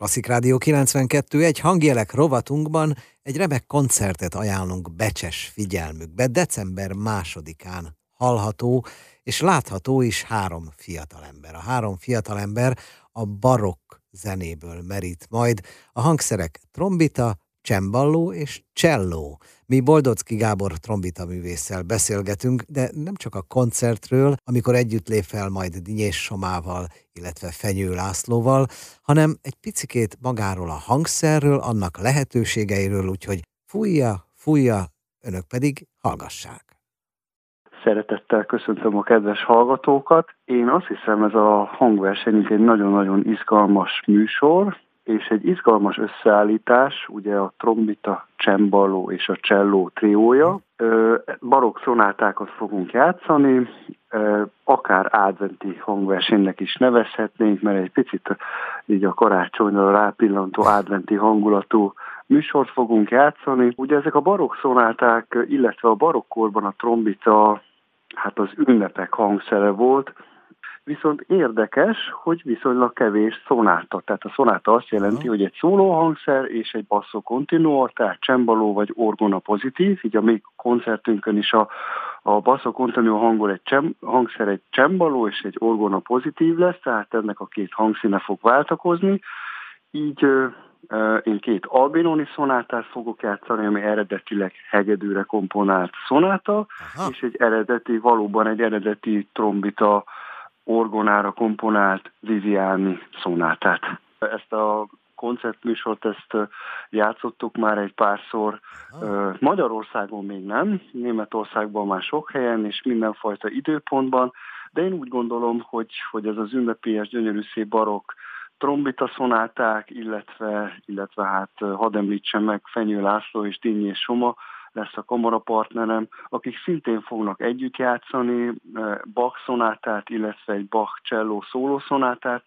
Klasszik Rádió 92 egy hangjelek rovatunkban egy remek koncertet ajánlunk becses figyelmükbe. December másodikán hallható és látható is három fiatalember. A három fiatalember a barokk zenéből merít majd. A hangszerek trombita, cemballó és cselló. Mi Boldocki Gábor trombita művésszel beszélgetünk, de nem csak a koncertről, amikor együtt lép fel majd Dinyés Somával, illetve Fenyő Lászlóval, hanem egy picikét magáról a hangszerről, annak lehetőségeiről, úgyhogy fújja, fújja, önök pedig hallgassák. Szeretettel köszöntöm a kedves hallgatókat. Én azt hiszem, ez a hangverseny egy nagyon-nagyon izgalmas műsor, és egy izgalmas összeállítás, ugye a trombita, csembaló és a cselló triója. Barokk szonátákat fogunk játszani, akár adventi hangversenynek is nevezhetnénk, mert egy picit így a karácsonyra rápillantó adventi hangulatú műsort fogunk játszani. Ugye ezek a barokk szonáták, illetve a barokkorban a trombita hát az ünnepek hangszere volt, viszont érdekes, hogy viszonylag kevés szonáta. Tehát a szonáta azt jelenti, hogy egy szólóhangszer és egy basszó continuo, tehát csembaló vagy orgona pozitív, így a mi koncertünkön is a, a basszó continuo hangol egy csem, hangszer egy csembaló és egy orgona pozitív lesz, tehát ennek a két hangszíne fog váltakozni. Így én két albinoni szonátát fogok játszani, ami eredetileg hegedűre komponált szonáta, Aha. és egy eredeti, valóban egy eredeti trombita orgonára komponált Viviani szonátát. Ezt a koncertműsort, ezt játszottuk már egy párszor. Aha. Magyarországon még nem, Németországban már sok helyen, és mindenfajta időpontban, de én úgy gondolom, hogy, hogy ez az ünnepélyes, gyönyörű szép barokk trombita szonáták, illetve, illetve hát hadd említsem meg Fenyő László és Dinnyi Soma, lesz a kamarapartnerem, akik szintén fognak együtt játszani Bach szonátát, illetve egy Bach cello szólószonátát,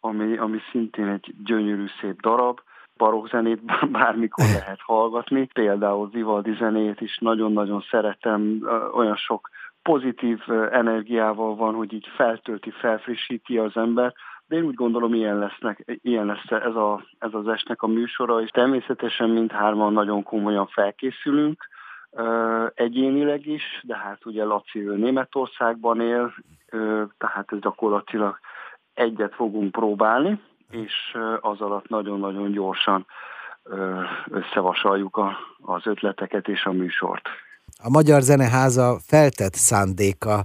ami, ami szintén egy gyönyörű szép darab. Barokk zenét bármikor lehet hallgatni, például Vivaldi zenét is nagyon-nagyon szeretem, olyan sok pozitív energiával van, hogy így feltölti, felfrissíti az ember, de én úgy gondolom, ilyen, lesznek, ilyen lesz ez, a, ez az esnek a műsora, és természetesen mindhárman nagyon komolyan felkészülünk, egyénileg is, de hát ugye Laci ő Németországban él, tehát ez gyakorlatilag egyet fogunk próbálni, és az alatt nagyon-nagyon gyorsan összevasaljuk a, az ötleteket és a műsort. A Magyar Zeneháza feltett szándéka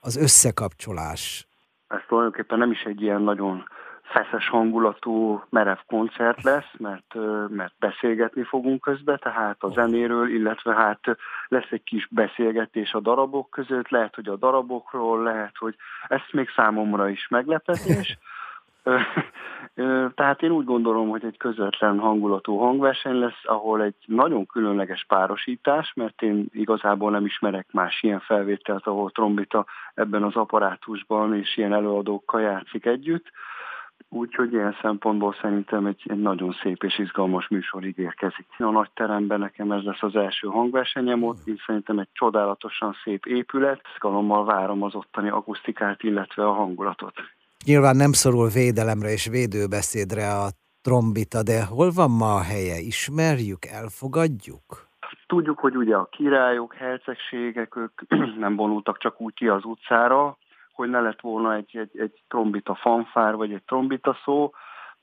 az összekapcsolás ez tulajdonképpen nem is egy ilyen nagyon feszes hangulatú, merev koncert lesz, mert, mert beszélgetni fogunk közben, tehát a zenéről, illetve hát lesz egy kis beszélgetés a darabok között, lehet, hogy a darabokról, lehet, hogy ez még számomra is meglepetés, Tehát én úgy gondolom, hogy egy közvetlen hangulatú hangverseny lesz, ahol egy nagyon különleges párosítás, mert én igazából nem ismerek más ilyen felvételt, ahol trombita ebben az apparátusban és ilyen előadókkal játszik együtt. Úgyhogy ilyen szempontból szerintem egy, egy nagyon szép és izgalmas műsor ígérkezik. A nagy teremben nekem ez lesz az első hangversenyem ott, én szerintem egy csodálatosan szép épület, izgalommal várom az ottani akusztikát, illetve a hangulatot. Nyilván nem szorul védelemre és védőbeszédre a trombita, de hol van ma a helye? Ismerjük, elfogadjuk? Tudjuk, hogy ugye a királyok, hercegségek, ők nem vonultak csak úgy ki az utcára, hogy ne lett volna egy, egy, egy trombita fanfár, vagy egy trombita szó,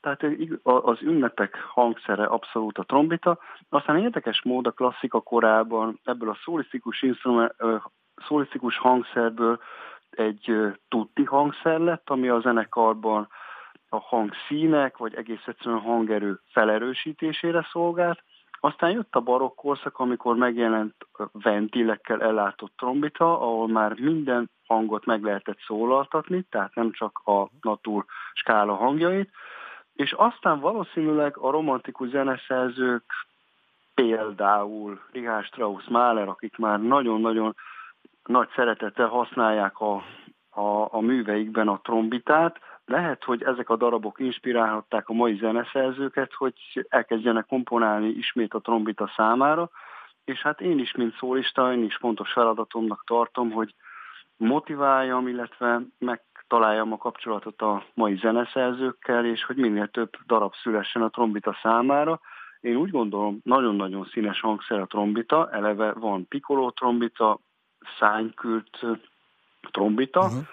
tehát az ünnepek hangszere abszolút a trombita. Aztán érdekes mód a klasszika korában ebből a szólisztikus, szólisztikus hangszerből egy tutti hangszer lett, ami a zenekarban a hangszínek, vagy egész egyszerűen hangerő felerősítésére szolgált. Aztán jött a barokk korszak, amikor megjelent ventilekkel ellátott trombita, ahol már minden hangot meg lehetett szólaltatni, tehát nem csak a natur skála hangjait, és aztán valószínűleg a romantikus zeneszerzők, például Richard Strauss Mahler, akik már nagyon-nagyon nagy szeretettel használják a, a, a műveikben a trombitát. Lehet, hogy ezek a darabok inspirálhatták a mai zeneszerzőket, hogy elkezdjenek komponálni ismét a trombita számára, és hát én is, mint szólista, én is fontos feladatomnak tartom, hogy motiváljam, illetve meg találjam a kapcsolatot a mai zeneszerzőkkel, és hogy minél több darab szülessen a trombita számára. Én úgy gondolom, nagyon-nagyon színes hangszer a trombita, eleve van pikoló trombita, szánykült trombita, uh-huh.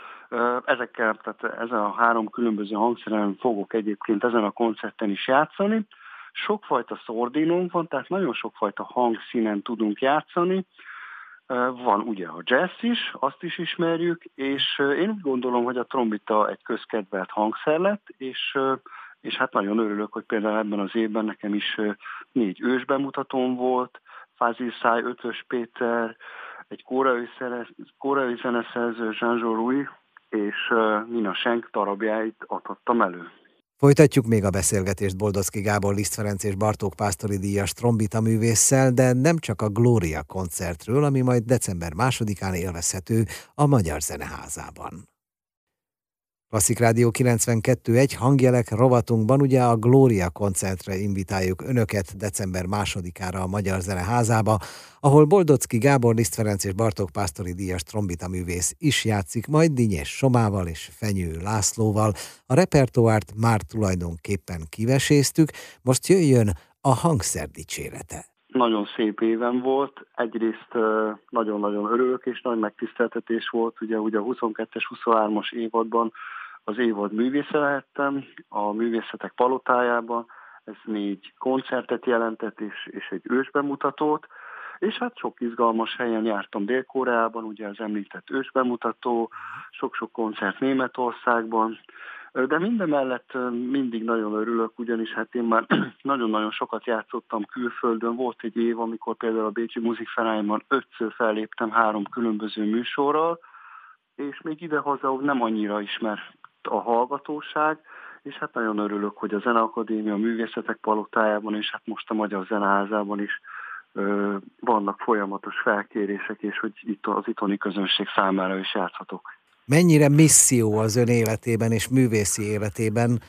Ezekkel, tehát ezen a három különböző hangszeren fogok egyébként ezen a koncerten is játszani. Sokfajta szordinónk van, tehát nagyon sokfajta hangszínen tudunk játszani. Van ugye a jazz is, azt is ismerjük, és én úgy gondolom, hogy a trombita egy közkedvelt hangszer lett, és, és hát nagyon örülök, hogy például ebben az évben nekem is négy ős bemutatón volt, Fázil Száj, Ötös Péter, egy koreai, zeneszerző Jean Rui és Nina Schenk darabjáit adhattam elő. Folytatjuk még a beszélgetést Boldocki Gábor, Liszt Ferenc és Bartók Pásztori díjas trombita művésszel, de nem csak a Glória koncertről, ami majd december másodikán élvezhető a Magyar Zeneházában. Klasszik Rádió 92.1 hangjelek rovatunkban ugye a Glória koncertre invitáljuk önöket december másodikára a Magyar Zeneházába, ahol Boldocki Gábor, Liszt Ferenc és Bartók Pásztori díjas trombita művész is játszik, majd Dinyes Somával és Fenyő Lászlóval. A repertoárt már tulajdonképpen kiveséztük, most jöjjön a hangszer dicsérete nagyon szép éven volt. Egyrészt nagyon-nagyon örülök, és nagy megtiszteltetés volt. Ugye, ugye a 22-es, 23-as évadban az évad művésze lehettem a művészetek palotájában, ez négy koncertet jelentett és, és egy ősbemutatót, és hát sok izgalmas helyen jártam Dél-Koreában, ugye az említett ősbemutató, sok-sok koncert Németországban, de minden mellett mindig nagyon örülök, ugyanis hát én már nagyon-nagyon sokat játszottam külföldön. Volt egy év, amikor például a Bécsi Muzikferájban ötször felléptem három különböző műsorral, és még idehaza nem annyira ismer a hallgatóság, és hát nagyon örülök, hogy a Zeneakadémia a Művészetek Palotájában, és hát most a Magyar Zeneházában is ö, vannak folyamatos felkérések, és hogy itt az itthoni közönség számára is játszhatok. Mennyire misszió az ön életében és művészi életében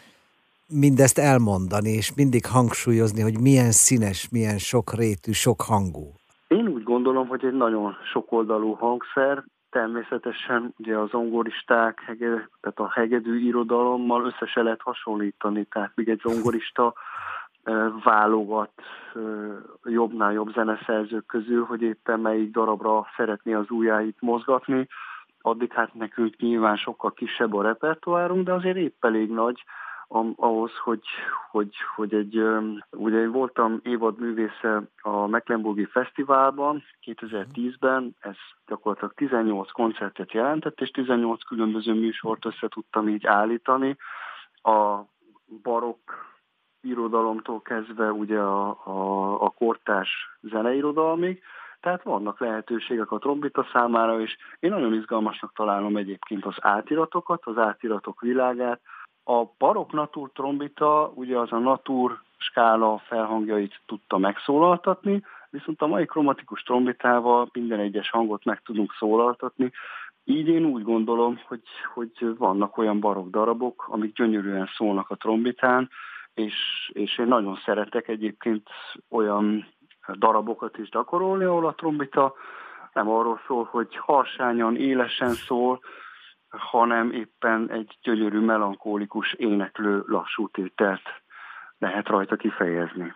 mindezt elmondani, és mindig hangsúlyozni, hogy milyen színes, milyen sokrétű, sok hangú? Én úgy gondolom, hogy egy nagyon sokoldalú hangszer, természetesen ugye az zongoristák, hege, tehát a hegedű irodalommal össze se lehet hasonlítani, tehát még egy zongorista válogat jobbnál jobb zeneszerzők közül, hogy éppen melyik darabra szeretné az ujjáit mozgatni. Addig hát nekünk nyilván sokkal kisebb a repertoárunk, de azért épp elég nagy, ahhoz, hogy, hogy, hogy egy, ugye én voltam évadművésze a Mecklenburgi Fesztiválban 2010-ben, ez gyakorlatilag 18 koncertet jelentett, és 18 különböző műsort össze tudtam így állítani. A barokk irodalomtól kezdve ugye a, a, a kortárs zeneirodalmig, tehát vannak lehetőségek a trombita számára, és én nagyon izgalmasnak találom egyébként az átiratokat, az átiratok világát, a barok natur trombita ugye az a natur skála felhangjait tudta megszólaltatni, viszont a mai kromatikus trombitával minden egyes hangot meg tudunk szólaltatni, így én úgy gondolom, hogy, hogy vannak olyan barok darabok, amik gyönyörűen szólnak a trombitán, és, és én nagyon szeretek egyébként olyan darabokat is gyakorolni, ahol a trombita nem arról szól, hogy harsányan, élesen szól, hanem éppen egy gyönyörű, melankólikus, éneklő lassú tételt lehet rajta kifejezni.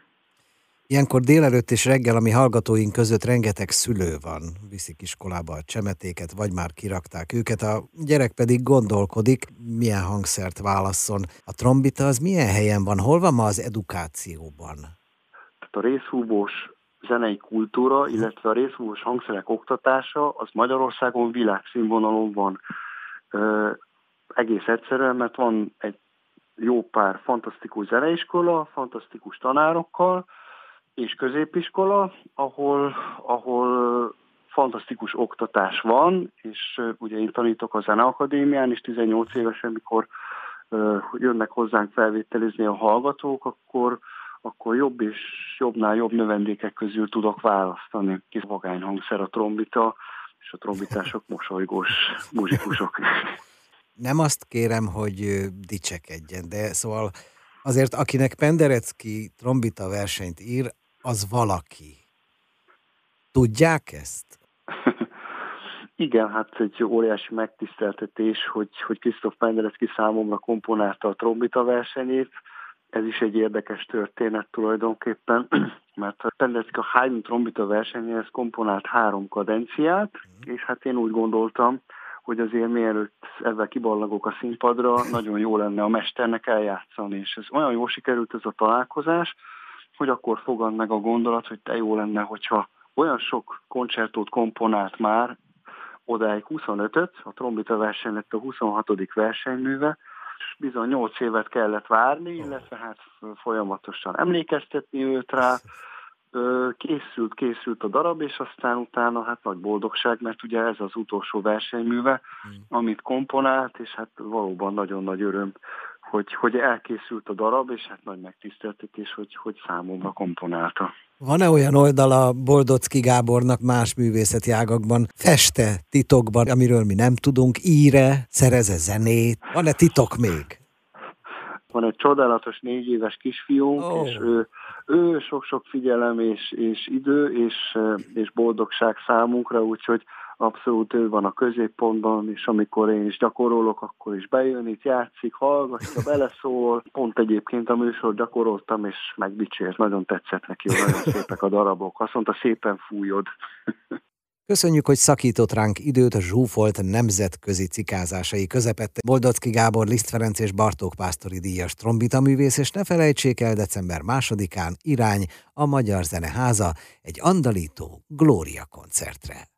Ilyenkor délelőtt és reggel, ami hallgatóink között rengeteg szülő van, viszik iskolába a csemetéket, vagy már kirakták őket, a gyerek pedig gondolkodik, milyen hangszert válasszon. A trombita az milyen helyen van? Hol van ma az edukációban? Tehát a részhúbós zenei kultúra, illetve a részhúbós hangszerek oktatása az Magyarországon világszínvonalon van egész egyszerűen, mert van egy jó pár fantasztikus zeneiskola, fantasztikus tanárokkal, és középiskola, ahol, ahol fantasztikus oktatás van, és ugye én tanítok a Zeneakadémián, és 18 évesen, mikor jönnek hozzánk felvételizni a hallgatók, akkor, akkor jobb és jobbnál jobb növendékek közül tudok választani. Kis vagány hangszer a trombita, és a trombitások mosolygós muzsikusok. Nem azt kérem, hogy dicsekedjen, de szóval azért akinek Penderecki trombita versenyt ír, az valaki. Tudják ezt? Igen, hát egy óriási megtiszteltetés, hogy, hogy Krisztof Penderecki számomra komponálta a trombita versenyét. Ez is egy érdekes történet tulajdonképpen, mert a Penderecki a Haydn trombita versenyéhez komponált három kadenciát, és hát én úgy gondoltam, hogy azért mielőtt ezzel kiballagok a színpadra, nagyon jó lenne a mesternek eljátszani, és ez olyan jól sikerült ez a találkozás, hogy akkor fogad meg a gondolat, hogy te jó lenne, hogyha olyan sok koncertót komponált már, odáig 25-öt, a trombita verseny lett a 26. versenyműve, és bizony 8 évet kellett várni, illetve hát folyamatosan emlékeztetni őt rá, készült, készült a darab, és aztán utána hát nagy boldogság, mert ugye ez az utolsó versenyműve, hmm. amit komponált, és hát valóban nagyon nagy öröm, hogy, hogy elkészült a darab, és hát nagy megtiszteltetés, hogy, hogy számomra komponálta. Van-e olyan oldala Boldocki Gábornak más művészeti ágakban, feste titokban, amiről mi nem tudunk, íre, szereze zenét? Van-e titok még? Van egy csodálatos négy éves kisfiúnk, oh. és ő ő sok-sok figyelem és, és idő és, és boldogság számunkra, úgyhogy abszolút ő van a középpontban, és amikor én is gyakorolok, akkor is bejön, itt játszik, hallgatja, beleszól. Pont egyébként a műsor gyakoroltam, és megdicsért, nagyon tetszett neki, nagyon szépek a darabok. Azt mondta, szépen fújod. Köszönjük, hogy szakított ránk időt a zsúfolt nemzetközi cikázásai közepette. Boldocki Gábor, Liszt Ferenc és Bartók Pásztori díjas trombitaművész, és ne felejtsék el december másodikán irány a Magyar Zeneháza egy andalító Glória koncertre.